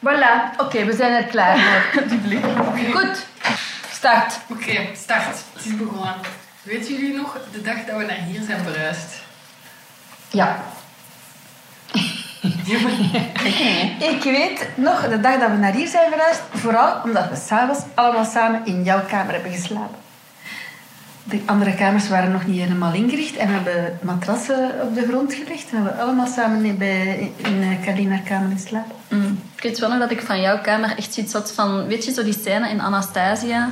Voilà, oké, we zijn er klaar voor. Goed, start. Oké, start. Het is begonnen. Weten jullie nog de dag dat we naar hier zijn verhuisd? Ja. Ik weet nog de dag dat we naar hier zijn verhuisd, vooral omdat we s'avonds allemaal samen in jouw kamer hebben geslapen. De andere kamers waren nog niet helemaal ingericht en we hebben matrassen op de grond gelegd. En we hebben allemaal samen in, bij, in eh, Carlina kamer geslapen. Mm. Ik weet wel nog dat ik van jouw kamer echt zoiets had van... Weet je, zo die scène in Anastasia?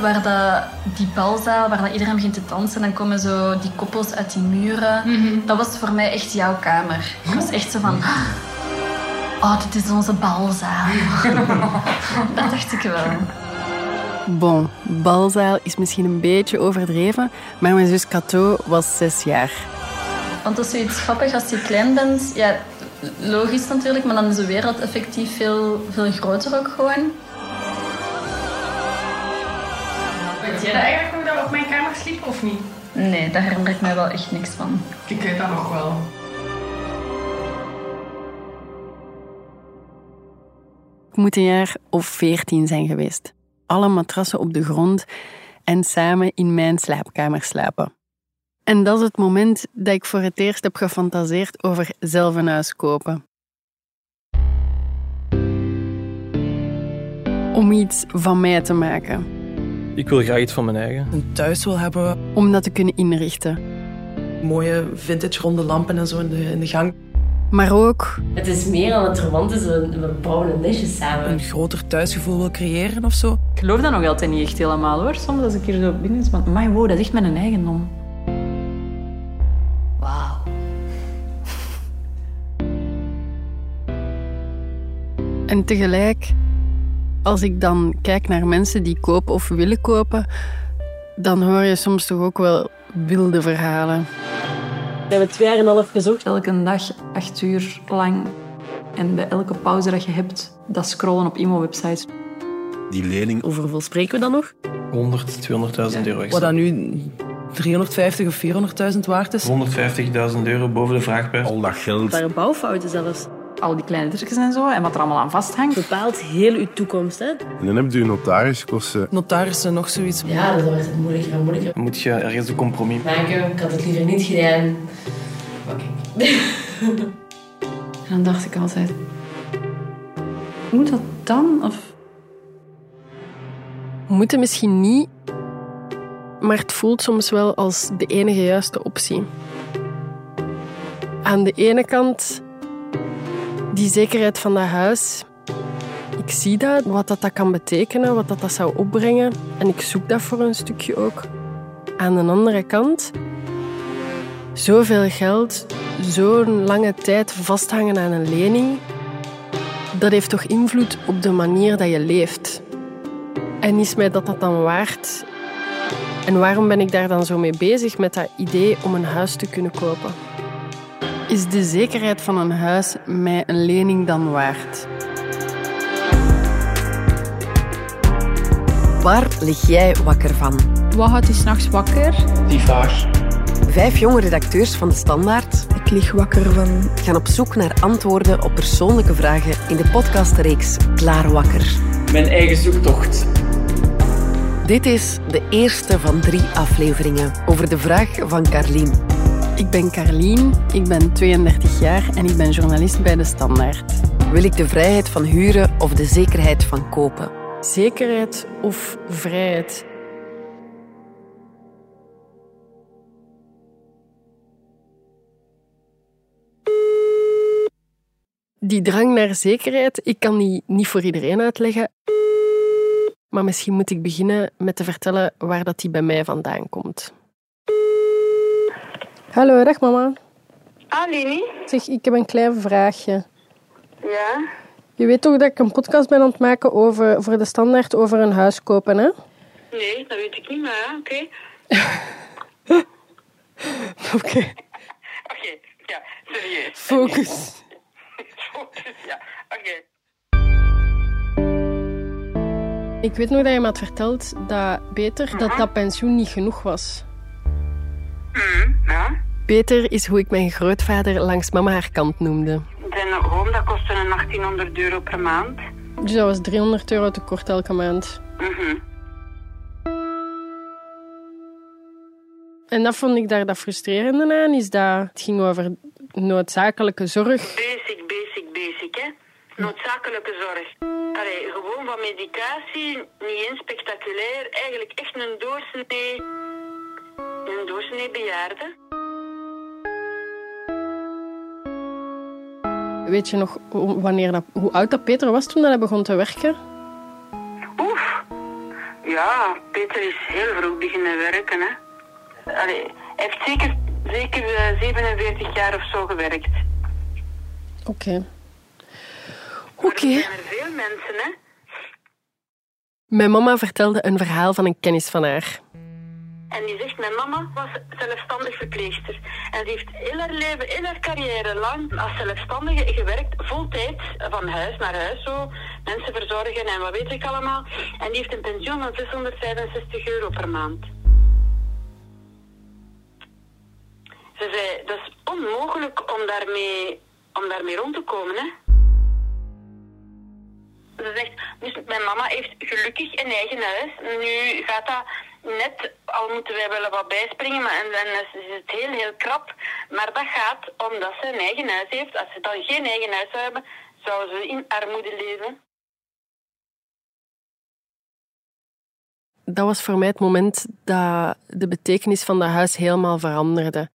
Waar dat, die balzaal, waar dat iedereen begint te dansen... dan komen zo die koppels uit die muren. Dat was voor mij echt jouw kamer. Ik was echt zo van... Oh, dit is onze balzaal. dat dacht ik wel. Bon, balzaal is misschien een beetje overdreven, maar mijn zus Cato was zes jaar. Want dat is zoiets grappig als je klein bent. Ja, logisch natuurlijk, maar dan is de wereld effectief veel, veel groter ook gewoon. Weet jij dat eigenlijk nog dat we op mijn kamer sliepen of niet? Nee, daar herinner ik mij wel echt niks van. Ik weet dat nog wel. Ik moet een jaar of veertien zijn geweest. Alle matrassen op de grond en samen in mijn slaapkamer slapen. En dat is het moment dat ik voor het eerst heb gefantaseerd over zelf een huis kopen. Om iets van mij te maken. Ik wil graag iets van mijn eigen. Een thuis wil hebben, Om dat te kunnen inrichten. mooie vintage ronde lampen en zo in de, in de gang. Maar ook Het is meer dan het verwant is, we we bouwen een nestje samen. Een groter thuisgevoel wil creëren of zo. Ik geloof dat nog altijd niet echt helemaal hoor. Soms als ik hier zo binnen is, van, maar wow, dat is echt mijn eigendom. Wauw. En tegelijk, als ik dan kijk naar mensen die kopen of willen kopen, dan hoor je soms toch ook wel wilde verhalen. We hebben twee jaar en een half gezocht. Elke dag acht uur lang en bij elke pauze dat je hebt, dat scrollen op emo-websites. Die lening, Over hoeveel spreken we dan nog? 100, 200.000 euro Wat extra. dat nu 350 of 400.000 waard is. 150.000 euro boven de vraagprijs. al dat geld. Daar bouwfouten zelfs. Al die kleine drukjes en zo, en wat er allemaal aan vasthangt. Bepaalt heel uw toekomst, hè? En dan heb je een notariskosten. Notarissen, nog zoiets. Ja, dat wordt het moeilijker en moeilijker. Dan moet je ergens een compromis Dank u, ik had het liever niet gedaan. Oké. En dan dacht ik altijd, moet dat dan? Of Moeten misschien niet, maar het voelt soms wel als de enige juiste optie. Aan de ene kant die zekerheid van dat huis. Ik zie dat, wat dat, dat kan betekenen, wat dat, dat zou opbrengen. En ik zoek dat voor een stukje ook. Aan de andere kant, zoveel geld, zo'n lange tijd vasthangen aan een lening, dat heeft toch invloed op de manier dat je leeft. En is mij dat dat dan waard? En waarom ben ik daar dan zo mee bezig met dat idee om een huis te kunnen kopen? Is de zekerheid van een huis mij een lening dan waard? Waar lig jij wakker van? wat houdt je s'nachts wakker? Die vraag. Vijf jonge redacteurs van De Standaard Ik lig wakker van... gaan op zoek naar antwoorden op persoonlijke vragen in de podcastreeks Klaar Wakker. Mijn eigen zoektocht. Dit is de eerste van drie afleveringen over de vraag van Carlien. Ik ben Carlien, ik ben 32 jaar en ik ben journalist bij De Standaard. Wil ik de vrijheid van huren of de zekerheid van kopen? Zekerheid of vrijheid? Die drang naar zekerheid, ik kan die niet voor iedereen uitleggen. Maar misschien moet ik beginnen met te vertellen waar dat die bij mij vandaan komt. Hallo, dag mama. Aline? Zeg, ik heb een klein vraagje. Ja? Je weet toch dat ik een podcast ben aan het maken over, voor de standaard over een huis kopen, hè? Nee, dat weet ik niet, maar ja, oké. Oké, Oké, ja, serieus. focus. Focus, ja, oké. Ik weet nog dat je me had verteld dat beter dat dat pensioen niet genoeg was. Hm, ja? Beter is hoe ik mijn grootvader langs mama haar kant noemde. zijn home, dat kostte een 1800 euro per maand. Dus dat was 300 euro tekort elke maand. Mhm. En dat vond ik daar dat frustrerende aan, is dat het ging over noodzakelijke zorg. Noodzakelijke zorg. Allee, gewoon van medicatie, niet eens spectaculair. Eigenlijk echt een doorsnee... Een doorsnee bejaarde. Weet je nog wanneer dat, hoe oud dat Peter was toen dat hij begon te werken? Oef. Ja, Peter is heel vroeg beginnen werken, hè. Allee, hij heeft zeker, zeker eh, 47 jaar of zo gewerkt. Oké. Oké. Er zijn er veel mensen, hè. Mijn mama vertelde een verhaal van een kennis van haar. En die zegt, mijn mama was zelfstandig verpleegster. En die heeft heel haar leven, heel haar carrière lang als zelfstandige gewerkt, voltijds, van huis naar huis zo. Mensen verzorgen en wat weet ik allemaal. En die heeft een pensioen van 665 euro per maand. Ze zei, dat is onmogelijk om daarmee, om daarmee rond te komen, hè. Ze zegt, dus mijn mama heeft gelukkig een eigen huis. Nu gaat dat net, al moeten wij wel wat bijspringen, maar en dan is het heel, heel krap. Maar dat gaat omdat ze een eigen huis heeft. Als ze dan geen eigen huis zou hebben, zou ze in armoede leven. Dat was voor mij het moment dat de betekenis van dat huis helemaal veranderde.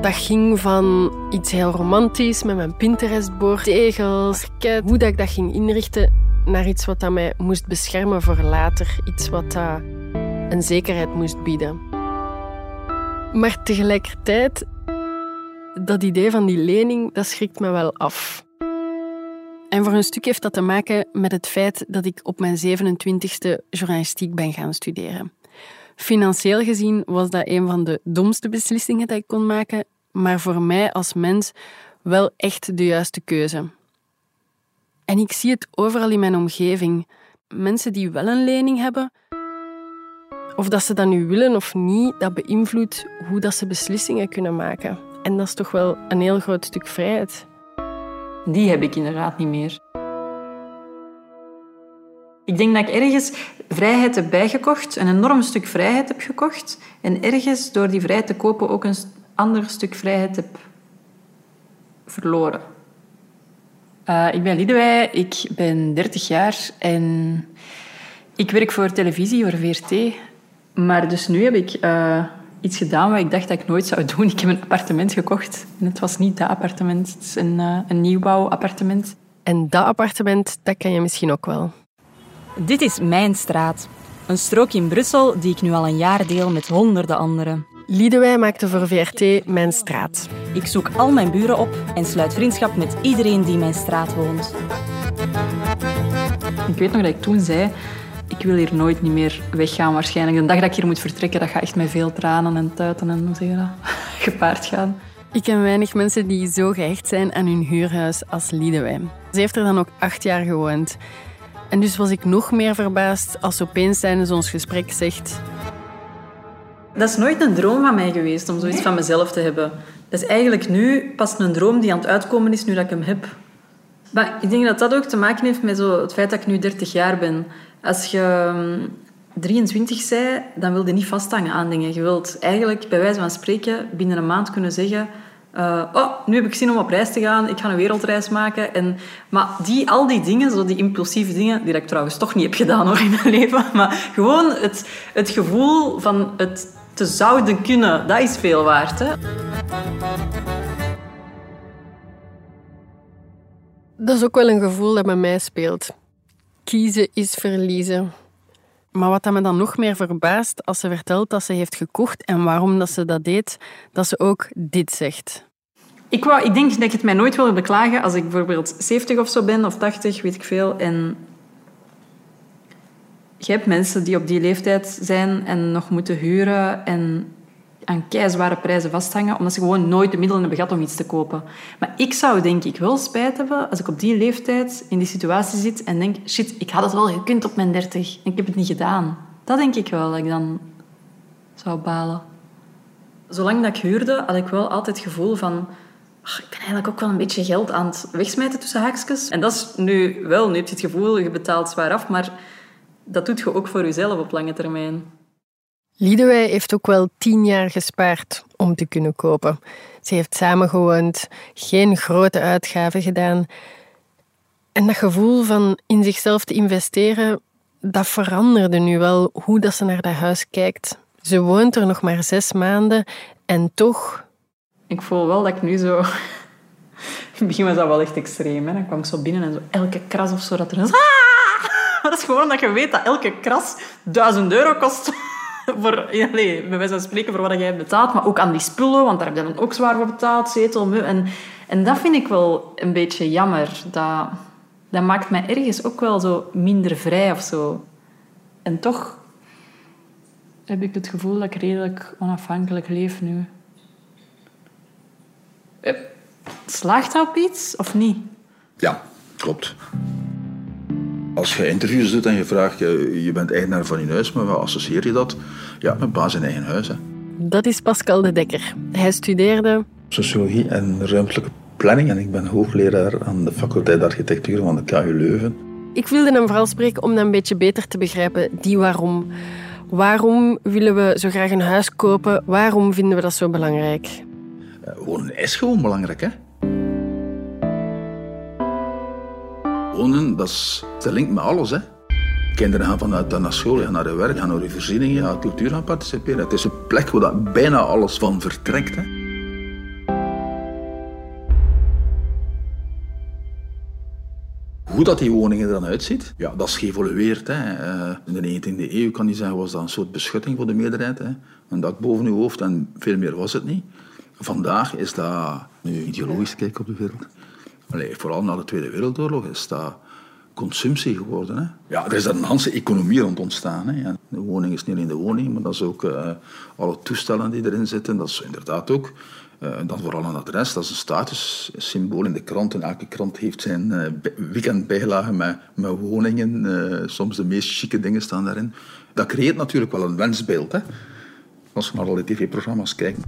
Dat ging van iets heel romantisch met mijn Pinterest-bord, tegels, hoe dat ik dat ging inrichten, naar iets wat dat mij moest beschermen voor later. Iets wat dat een zekerheid moest bieden. Maar tegelijkertijd, dat idee van die lening, dat schrikt me wel af. En voor een stuk heeft dat te maken met het feit dat ik op mijn 27e journalistiek ben gaan studeren. Financieel gezien was dat een van de domste beslissingen dat ik kon maken, maar voor mij als mens wel echt de juiste keuze. En ik zie het overal in mijn omgeving. Mensen die wel een lening hebben, of dat ze dat nu willen of niet, dat beïnvloedt hoe dat ze beslissingen kunnen maken. En dat is toch wel een heel groot stuk vrijheid. Die heb ik inderdaad niet meer. Ik denk dat ik ergens vrijheid heb bijgekocht, een enorm stuk vrijheid heb gekocht. En ergens door die vrijheid te kopen ook een ander stuk vrijheid heb verloren. Eh, ik ben Liedewij, ik ben 30 jaar en ik werk voor televisie, voor VRT. Maar dus nu heb ik eh, iets gedaan wat ik dacht dat ik nooit zou doen. Ik heb een appartement gekocht. En het was niet dat appartement, het is een, uh, een nieuwbouwappartement. En dat appartement, dat ken je misschien ook wel. Dit is mijn straat. Een strook in Brussel die ik nu al een jaar deel met honderden anderen. Liedewij maakte voor VRT Mijn Straat. Ik zoek al mijn buren op en sluit vriendschap met iedereen die in mijn straat woont. Ik weet nog dat ik toen zei, ik wil hier nooit niet meer weggaan waarschijnlijk. De dag dat ik hier moet vertrekken, dat gaat echt met veel tranen en tuiten en hoe zeg je dat, gepaard gaan. Ik ken weinig mensen die zo gehecht zijn aan hun huurhuis als Liedewij. Ze heeft er dan ook acht jaar gewoond. En dus was ik nog meer verbaasd als ze opeens tijdens ons gesprek zegt... Dat is nooit een droom van mij geweest, om zoiets van mezelf te hebben. Dat is eigenlijk nu pas een droom die aan het uitkomen is, nu dat ik hem heb. Maar ik denk dat dat ook te maken heeft met zo het feit dat ik nu 30 jaar ben. Als je um, 23 zei, dan wil je niet vasthangen aan dingen. Je wilt eigenlijk, bij wijze van spreken, binnen een maand kunnen zeggen... Uh, oh, nu heb ik zin om op reis te gaan, ik ga een wereldreis maken. En, maar die, al die dingen, zo die impulsieve dingen, die ik trouwens toch niet heb gedaan hoor, in mijn leven, maar gewoon het, het gevoel van het te zouden kunnen, dat is veel waard. Hè? Dat is ook wel een gevoel dat bij mij speelt. Kiezen is verliezen. Maar wat me dan nog meer verbaast als ze vertelt dat ze heeft gekocht en waarom dat ze dat deed, dat ze ook dit zegt. Ik, wou, ik denk dat ik het mij nooit wil beklagen als ik bijvoorbeeld 70 of zo ben, of 80, weet ik veel. En je hebt mensen die op die leeftijd zijn en nog moeten huren en aan keizware prijzen vasthangen, omdat ze gewoon nooit de middelen hebben gehad om iets te kopen. Maar ik zou denk ik wel spijt hebben als ik op die leeftijd in die situatie zit en denk, shit, ik had het wel gekund op mijn 30 en ik heb het niet gedaan. Dat denk ik wel dat ik dan zou balen. Zolang dat ik huurde, had ik wel altijd het gevoel van... "Ach, ik ben eigenlijk ook wel een beetje geld aan het wegsmijten tussen haakjes. En dat is nu wel, nu heb je het gevoel, je betaalt zwaar af, maar dat doet je ook voor jezelf op lange termijn. Liedewij heeft ook wel tien jaar gespaard om te kunnen kopen. Ze heeft samengewoond, geen grote uitgaven gedaan. En dat gevoel van in zichzelf te investeren, dat veranderde nu wel hoe dat ze naar dat huis kijkt. Ze woont er nog maar zes maanden en toch... Ik voel wel dat ik nu zo... In het begin was dat wel echt extreem. Hè? Dan kwam ik zo binnen en zo elke kras of zo dat er. Ah! Dat is gewoon omdat je weet dat elke kras duizend euro kost. voor, nee, bij wijze van spreken voor wat jij hebt betaald. Maar ook aan die spullen, want daar heb je dan ook zwaar voor betaald. Zetel, en, en dat vind ik wel een beetje jammer. Dat, dat maakt mij ergens ook wel zo minder vrij of zo. En toch heb ik het gevoel dat ik redelijk onafhankelijk leef nu. Eh, Slaagt dat op iets of niet? Ja, klopt. Als je interviews doet en je vraagt, je, je bent eigenaar van je huis, maar wat associeer je dat? Ja, met baas in eigen huis. Hè. Dat is Pascal de Dekker. Hij studeerde Sociologie en ruimtelijke planning en ik ben hoogleraar aan de faculteit architectuur van de KU Leuven. Ik wilde hem vooral spreken om dat een beetje beter te begrijpen, die waarom. Waarom willen we zo graag een huis kopen? Waarom vinden we dat zo belangrijk? Eh, Wonen is gewoon belangrijk, hè? Wonen, dat is dat linkt met alles, hè? Kinderen gaan vanuit naar school, gaan naar hun werk, gaan naar hun voorzieningen, gaan cultuur gaan participeren. Het is een plek waar dat bijna alles van vertrekt? Hoe dat die woningen er dan uitziet, ja, dat is geëvolueerd. Hè. Eh, In de 19e eeuw kan je zeggen, was dat een soort beschutting voor de meerderheid. Hè. Een dak boven je hoofd en veel meer was het niet. Vandaag is dat, nu ideologisch kijken op de wereld, Allee, vooral na de Tweede Wereldoorlog is dat consumptie geworden. Hè. Ja, er is daar een hele economie rond ontstaan. Hè. Ja, de woning is niet alleen de woning, maar dat is ook eh, alle toestellen die erin zitten. Dat is inderdaad ook. eh, dan vooral een adres, dat is een statussymbool in de kranten. Elke krant heeft zijn eh, bij- weekendbijlagen met, met woningen. eh, soms de meest chique dingen staan daarin. Dat creëert natuurlijk wel een wensbeeld. Hè. Als je naar alle tv-programma's kijkt.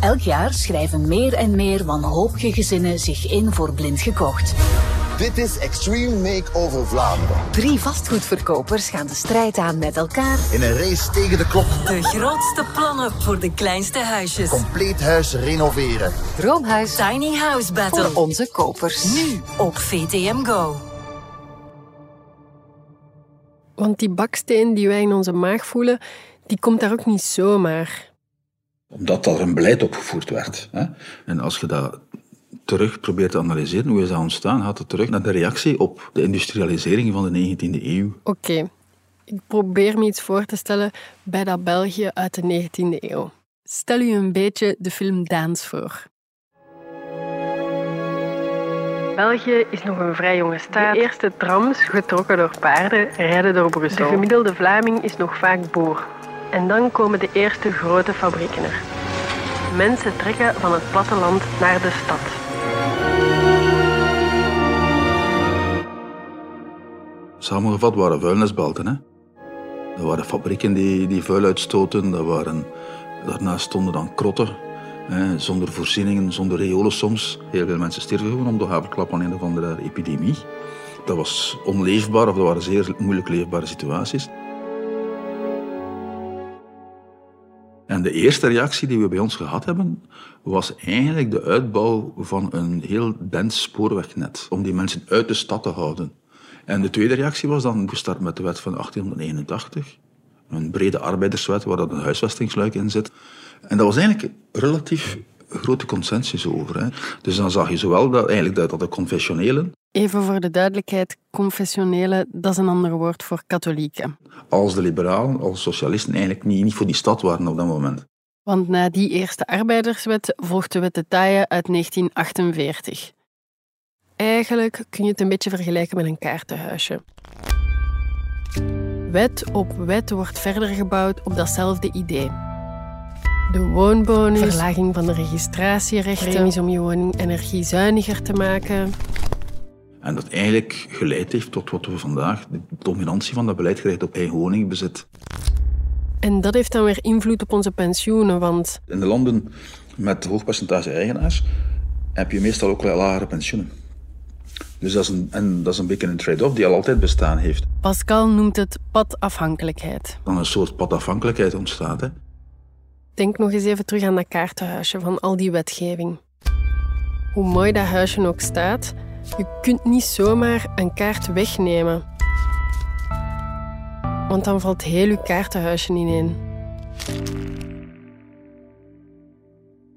Elk jaar schrijven meer en meer wanhopige gezinnen zich in voor blind gekocht. Dit is Extreme Makeover Vlaanderen. Drie vastgoedverkopers gaan de strijd aan met elkaar. In een race tegen de klok. De grootste plannen voor de kleinste huisjes. Compleet huis renoveren. Droomhuis. Tiny House Battle. Voor onze kopers. Nu op VTM Go. Want die baksteen die wij in onze maag voelen, die komt daar ook niet zomaar. Omdat er een beleid opgevoerd werd. Hè. En als je dat terug probeert te analyseren, hoe is dat ontstaan, gaat het terug naar de reactie op de industrialisering van de 19e eeuw. Oké, ik probeer me iets voor te stellen bij dat België uit de 19e eeuw. Stel u een beetje de film Daans voor. België is nog een vrij jonge staat. De eerste trams, getrokken door paarden, rijden door Brussel. De gemiddelde Vlaming is nog vaak boer. En dan komen de eerste grote fabrieken er. Mensen trekken van het platteland naar de stad. Samengevat waren vuilnisbelten. Hè. Dat waren fabrieken die, die vuil uitstoten. Dat waren, daarnaast stonden dan krotten. Hè, zonder voorzieningen, zonder riolen soms. Heel veel mensen sterven gewoon om de haverklap aan een of andere epidemie. Dat was onleefbaar, of dat waren zeer moeilijk leefbare situaties. De eerste reactie die we bij ons gehad hebben, was eigenlijk de uitbouw van een heel dens spoorwegnet. Om die mensen uit de stad te houden. En de tweede reactie was dan gestart met de wet van 1881. Een brede arbeiderswet waar dat een huisvestingsluik in zit. En dat was eigenlijk relatief grote consensus over. Hè. Dus dan zag je zowel dat, eigenlijk dat, dat de confessionelen Even voor de duidelijkheid, confessionele, dat is een ander woord voor katholieken. als de liberalen, als socialisten eigenlijk niet, niet voor die stad waren op dat moment. Want na die eerste arbeiderswet volgt de wet de Taaie uit 1948. Eigenlijk kun je het een beetje vergelijken met een kaartenhuisje. Wet op wet wordt verder gebouwd op datzelfde idee. De woonbonus, verlaging van de registratierechten, premies om je woning energiezuiniger te maken. En dat eigenlijk geleid heeft tot wat we vandaag, de dominantie van dat beleid geleid op eigen woningbezit. En dat heeft dan weer invloed op onze pensioenen, want In de landen met hoog percentage eigenaars heb je meestal ook wel lagere pensioenen. Dus dat is een, en dat is een beetje een trade-off die al altijd bestaan heeft. Pascal noemt het padafhankelijkheid. Dan een soort padafhankelijkheid ontstaat. Hè. Denk nog eens even terug aan dat kaartenhuisje van al die wetgeving. Hoe mooi dat huisje ook staat, je kunt niet zomaar een kaart wegnemen. Want dan valt heel je kaartenhuisje ineen.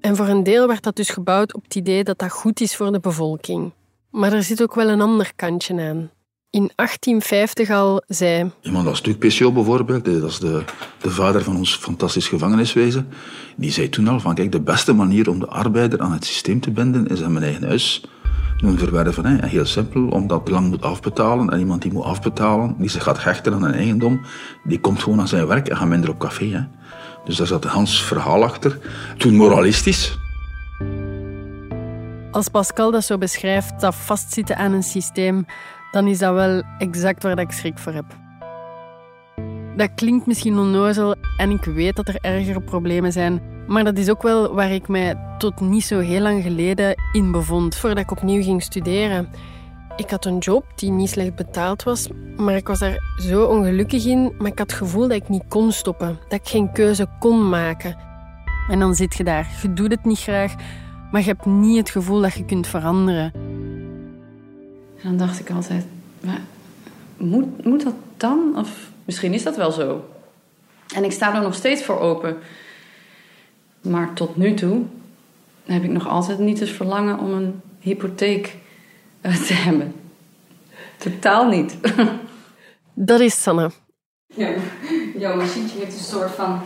En voor een deel werd dat dus gebouwd op het idee dat dat goed is voor de bevolking. Maar er zit ook wel een ander kantje aan. In 1850 al zei Iemand als Luc Pessiot bijvoorbeeld, dat is de, de vader van ons fantastisch gevangeniswezen, die zei toen al van kijk, de beste manier om de arbeider aan het systeem te binden is hem een eigen huis doen verwerven. Hè. Heel simpel, omdat lang moet afbetalen en iemand die moet afbetalen, die zich gaat hechten aan een eigendom, die komt gewoon aan zijn werk en gaat minder op café. Hè. Dus daar zat Hans verhaal achter. Toen moralistisch, Als Pascal dat zo beschrijft, dat vastzitten aan een systeem, dan is dat wel exact waar ik schrik voor heb. Dat klinkt misschien onnozel en ik weet dat er ergere problemen zijn, maar dat is ook wel waar ik mij tot niet zo heel lang geleden in bevond, voordat ik opnieuw ging studeren. Ik had een job die niet slecht betaald was, maar ik was daar zo ongelukkig in, maar ik had het gevoel dat ik niet kon stoppen, dat ik geen keuze kon maken. En dan zit je daar, je doet het niet graag, maar je hebt niet het gevoel dat je kunt veranderen. En dan dacht ik altijd, maar moet, moet dat dan? Of misschien is dat wel zo. En ik sta er nog steeds voor open. Maar tot nu toe heb ik nog altijd niet het verlangen om een hypotheek eh, te hebben. Totaal niet. Dat is Sanne. Ja, jouw machientje heeft een soort van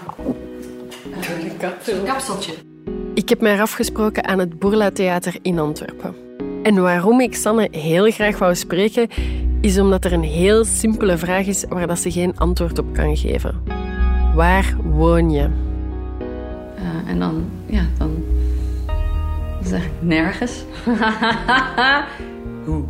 uh, kapseltje. Ik heb mij afgesproken aan het Bourla Theater in Antwerpen. En waarom ik Sanne heel graag wou spreken, is omdat er een heel simpele vraag is waar dat ze geen antwoord op kan geven. Waar woon je? En dan, ja, dan zeg ik nergens. Hoe?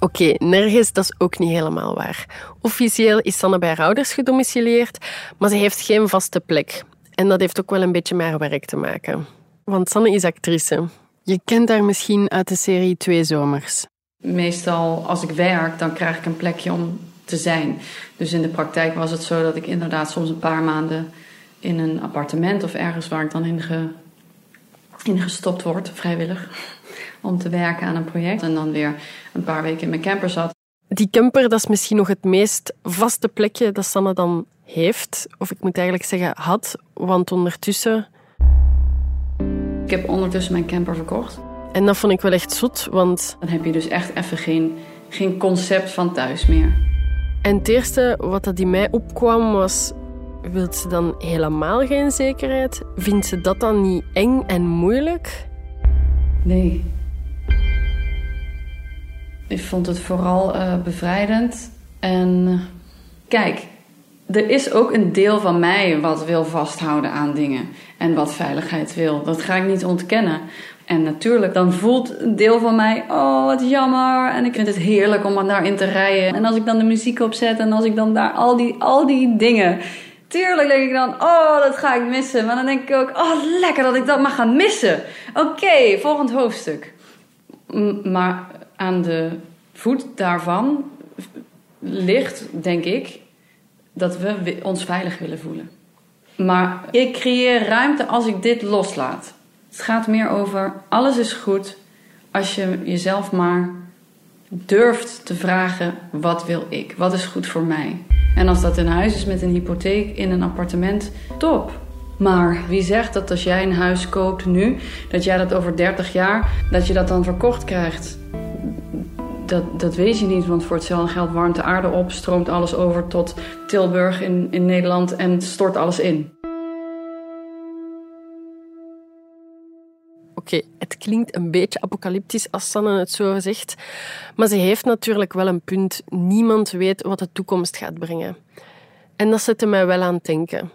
Oké, nergens, dat is ook niet helemaal waar. Officieel is Sanne bij haar ouders gedomicileerd, maar ze heeft geen vaste plek. En dat heeft ook wel een beetje met haar werk te maken. Want Sanne is actrice. Je kent haar misschien uit de serie Twee Zomers. Meestal als ik werk, dan krijg ik een plekje om te zijn. Dus in de praktijk was het zo dat ik inderdaad soms een paar maanden in een appartement of ergens waar ik dan in, ge, in gestopt word, vrijwillig, om te werken aan een project. En dan weer een paar weken in mijn camper zat. Die camper, dat is misschien nog het meest vaste plekje dat Sanne dan heeft. Of ik moet eigenlijk zeggen had, want ondertussen... Ik heb ondertussen mijn camper verkocht. En dat vond ik wel echt zot, want... Dan heb je dus echt even geen, geen concept van thuis meer. En het eerste wat dat in mij opkwam was... Wilt ze dan helemaal geen zekerheid? Vindt ze dat dan niet eng en moeilijk? Nee. Ik vond het vooral uh, bevrijdend. En kijk, er is ook een deel van mij wat wil vasthouden aan dingen. En wat veiligheid wil. Dat ga ik niet ontkennen. En natuurlijk, dan voelt een deel van mij, oh wat jammer. En ik vind het heerlijk om daarin te rijden. En als ik dan de muziek opzet en als ik dan daar al die, al die dingen. Tuurlijk denk ik dan, oh dat ga ik missen. Maar dan denk ik ook, oh lekker dat ik dat mag gaan missen. Oké, volgend hoofdstuk. Maar aan de voet daarvan ligt, denk ik, dat we ons veilig willen voelen. Maar ik creëer ruimte als ik dit loslaat. Het gaat meer over alles is goed als je jezelf maar durft te vragen: wat wil ik? Wat is goed voor mij? En als dat een huis is met een hypotheek in een appartement, top. Maar wie zegt dat als jij een huis koopt nu, dat jij dat over 30 jaar, dat je dat dan verkocht krijgt? Dat, dat weet je niet, want voor hetzelfde geld warmt de aarde op, stroomt alles over tot Tilburg in, in Nederland en stort alles in. Oké, het klinkt een beetje apocalyptisch als Sanne het zo zegt, maar ze heeft natuurlijk wel een punt. Niemand weet wat de toekomst gaat brengen. En dat zette mij wel aan het denken.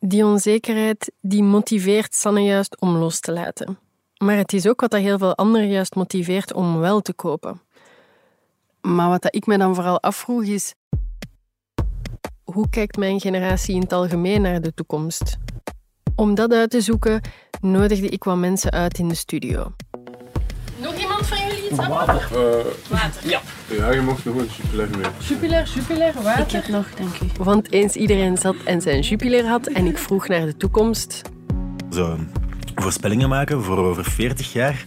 Die onzekerheid die motiveert Sanne juist om los te laten. Maar het is ook wat dat heel veel anderen juist motiveert om wel te kopen. Maar wat dat ik me dan vooral afvroeg is... Hoe kijkt mijn generatie in het algemeen naar de toekomst? Om dat uit te zoeken, nodigde ik wat mensen uit in de studio. Nog iemand van jullie iets hebben? Water. Water. Ja. Ja, je mocht nog een jupiler mee. Jupiler, Jupiler, water. Ik heb nog, dank u. Want eens iedereen zat en zijn jupiler had en ik vroeg naar de toekomst... Zo voorspellingen maken voor over 40 jaar.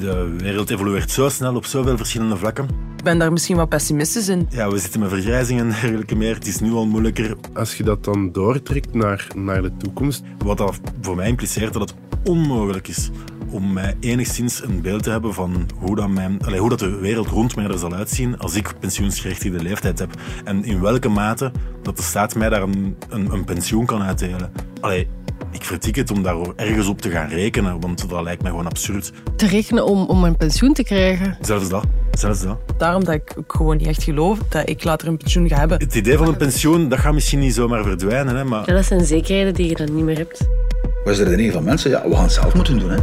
De wereld evolueert zo snel op zoveel verschillende vlakken. Ik ben daar misschien wat pessimistisch in. Ja, we zitten met vergrijzingen en dergelijke meer. Het is nu al moeilijker. Als je dat dan doortrekt naar, naar de toekomst... Wat dat voor mij impliceert dat het onmogelijk is om mij enigszins een beeld te hebben van hoe dat, mijn, allez, hoe dat de wereld rond mij er zal uitzien als ik pensioensgerechtigde leeftijd heb. En in welke mate dat de staat mij daar een, een, een pensioen kan uitdelen. Allee, ik vertik het om daar ergens op te gaan rekenen, want dat lijkt mij gewoon absurd. Te rekenen om, om een pensioen te krijgen. Zelfs dat. Zelfs dat. Daarom dat ik ook gewoon niet echt geloof dat ik later een pensioen ga hebben. Het idee van een pensioen, dat gaat misschien niet zomaar verdwijnen, hè, maar... Ja, dat zijn zekerheden die je dan niet meer hebt. Wat is de redenering van mensen? Ja, we gaan het zelf moeten doen. Hè.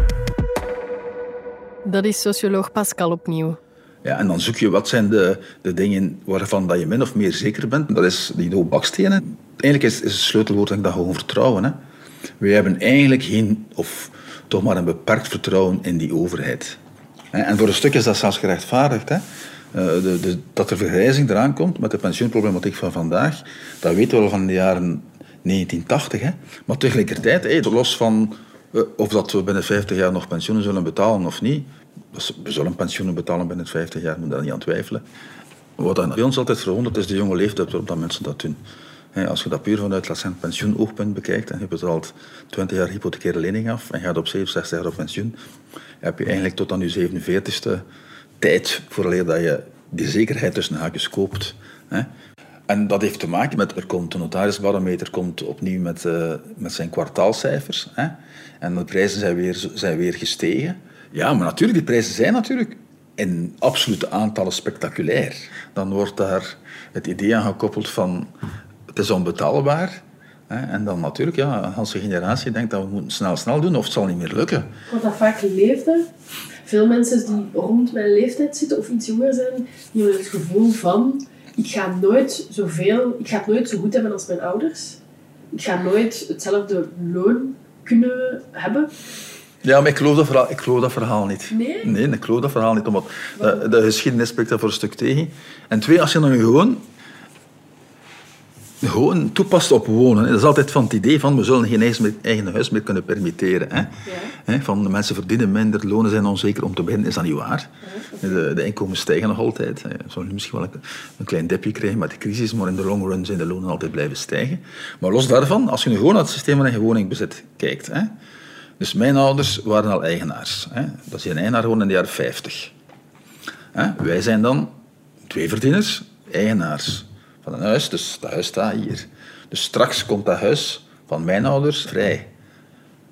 Dat is socioloog Pascal opnieuw. Ja, en dan zoek je wat zijn de, de dingen waarvan dat je min of meer zeker bent. Dat is die dode bakstenen. Eigenlijk is, is het sleutelwoord denk ik, dat gewoon vertrouwen. Hè. Wij hebben eigenlijk geen, of toch maar een beperkt vertrouwen in die overheid. En voor een stuk is dat zelfs gerechtvaardigd. Hè. Eh, de, de, dat er vergrijzing eraan komt met de pensioenproblematiek van vandaag, dat weten we al van de jaren 1980. Hè. Maar tegelijkertijd, los van uh, of dat we binnen 50 jaar nog pensioenen zullen betalen of niet, we zullen pensioenen betalen binnen 50 jaar, moet daar niet aan twijfelen. Wat bij ons altijd verwondert, is de jonge leeftijd waarop dat mensen dat doen. Als je dat puur vanuit laat pensioenoogpunt bekijkt en je betaalt 20 jaar hypothecaire lening af en gaat op 67 jaar op pensioen, heb je eigenlijk tot aan je 47ste tijd vooraleer dat je die zekerheid tussen haakjes koopt. En dat heeft te maken met, er komt de notarisbarometer komt opnieuw met, uh, met zijn kwartaalcijfers. En de prijzen zijn weer, zijn weer gestegen. Ja, maar natuurlijk, die prijzen zijn natuurlijk in absolute aantallen spectaculair. Dan wordt daar het idee aan gekoppeld van het is onbetaalbaar. En dan natuurlijk, ja, onze generatie denkt dat we moeten snel, snel doen of het zal niet meer lukken. Wat dat vaak leefde, veel mensen die rond mijn leeftijd zitten of iets jonger zijn, die hebben het gevoel van ik ga nooit zoveel, ik ga het nooit zo goed hebben als mijn ouders. Ik ga nooit hetzelfde loon kunnen hebben. Ja, maar ik geloof dat verhaal, ik geloof dat verhaal niet. Nee? Nee, ik geloof dat verhaal niet. Omdat de, de geschiedenis spreekt daar voor een stuk tegen. En twee, als je dan gewoon gewoon toepast op wonen. Dat is altijd van het idee van we zullen geen eigen huis meer kunnen permitteren. Hè? Ja. Van de mensen verdienen minder, lonen zijn onzeker om te beginnen. Is dat niet waar? De, de inkomens stijgen nog altijd. We zullen misschien wel een, een, klein dipje krijgen met de crisis, maar in de long run zijn de lonen altijd blijven stijgen. Maar los daarvan, als je nu gewoon naar het systeem van eigen woningbezit kijkt. Hè? Dus mijn ouders waren al eigenaars. Hè? Dat is een eigenaar gewoon in de jaren 50. Hè? Wij zijn dan twee verdieners, eigenaars Dus dat huis staat hier. Dus straks komt dat huis van mijn ouders vrij.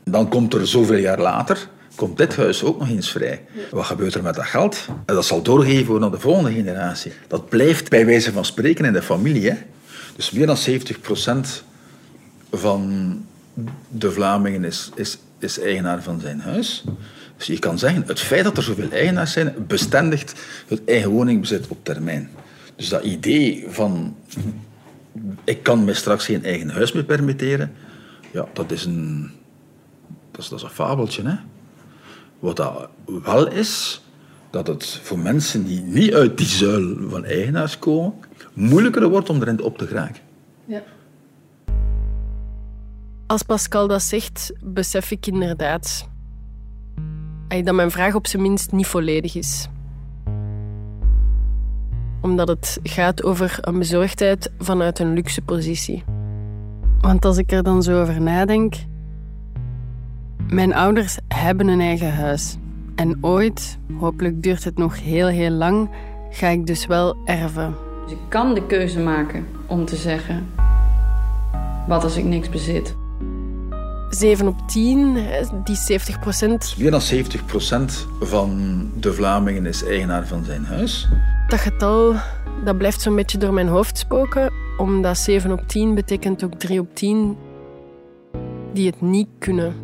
Dan komt er zoveel jaar later, komt dit huis ook nog eens vrij. Wat gebeurt er met dat geld? En dat zal doorgegeven worden aan de volgende generatie. Dat blijft bij wijze van spreken in de familie. Dus meer dan 70% van de Vlamingen is, is, is eigenaar van zijn huis. Dus je kan zeggen, het feit dat er zoveel eigenaars zijn, bestendigt het eigen woningbezit op termijn. Dus dat idee van ik kan me straks geen eigen huis meer permitteren, ja, dat is een, dat is, dat is een fabeltje. Hè? Wat dat wel is, dat het voor mensen die niet uit die zuil van eigenaars komen, moeilijker wordt om erin op te geraken. Ja. Als Pascal dat zegt, besef ik inderdaad dat mijn vraag op zijn minst niet volledig is omdat het gaat over een bezorgdheid vanuit een luxe positie. Want als ik er dan zo over nadenk, mijn ouders hebben een eigen huis. En ooit, hopelijk duurt het nog heel heel lang, ga ik dus wel erven. Dus ik kan de keuze maken om te zeggen: wat als ik niks bezit? 7 op 10, die 70 procent. Meer dan 70 procent van de Vlamingen is eigenaar van zijn huis. Dat getal dat blijft zo'n beetje door mijn hoofd spoken, omdat 7 op 10 betekent ook 3 op 10 die het niet kunnen.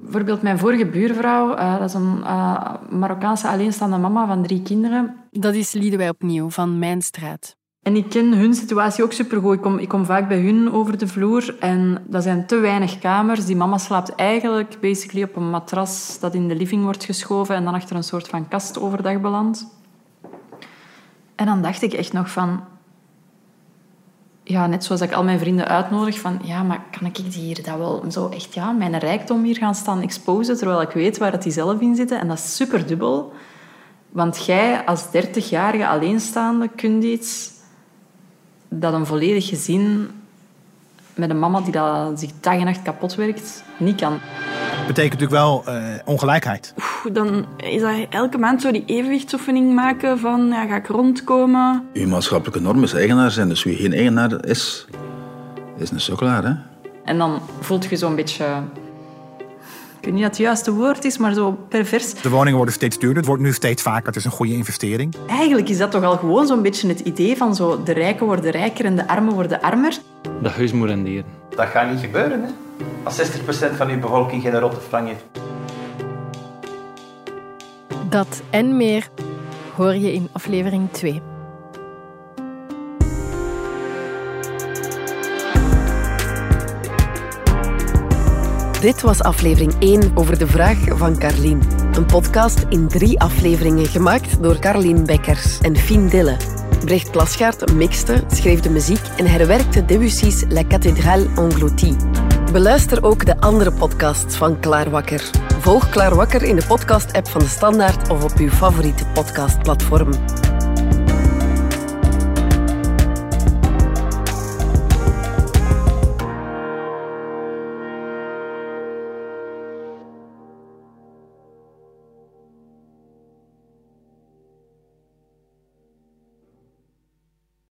Bijvoorbeeld mijn vorige buurvrouw, eh, dat is een uh, Marokkaanse alleenstaande mama van drie kinderen. Dat is Liedewij opnieuw, van Mijn Straat. En ik ken hun situatie ook supergoed. Ik kom, ik kom vaak bij hun over de vloer en dat zijn te weinig kamers. Die mama slaapt eigenlijk basically op een matras dat in de living wordt geschoven en dan achter een soort van kast overdag belandt. En dan dacht ik echt nog van... Ja, net zoals ik al mijn vrienden uitnodig van... Ja, maar kan ik die hier dat wel zo echt... Ja, mijn rijkdom hier gaan staan exposen, terwijl ik weet waar het die zelf in zitten. En dat is super dubbel. Want jij als 30-jarige alleenstaande kunt iets dat een volledig gezin met een mama die dat zich dag en nacht kapot werkt, niet kan. betekent natuurlijk wel uh, ongelijkheid. Oeh, dan is dat elke maand zo die evenwichtsoefening maken van ja, ga ik rondkomen. Uw maatschappelijke norm is eigenaar zijn, dus wie geen eigenaar is, is een sukkelaar. Hè? En dan voelt je zo'n beetje ik weet niet dat het juiste woord is, maar zo pervers. De woningen worden steeds duurder. Het wordt nu steeds vaker. Het is een goede investering. Eigenlijk is dat toch al gewoon zo'n beetje het idee van zo de rijken worden rijker en de armen worden armer. Dat huis moet renderen. Dat gaat niet gebeuren, hè. Als 60% van uw bevolking geen rotte frank heeft. Dat en meer hoor je in aflevering 2. Dit was aflevering 1 over de vraag van Carlien. Een podcast in drie afleveringen gemaakt door Carlien Bekkers en Fien Dille. Brecht Plasgaard mixte, schreef de muziek en herwerkte Debussy's La Cathédrale Engloutie. Beluister ook de andere podcasts van Klaarwakker. Volg Klaarwakker in de podcast-app van de Standaard of op uw favoriete podcastplatform.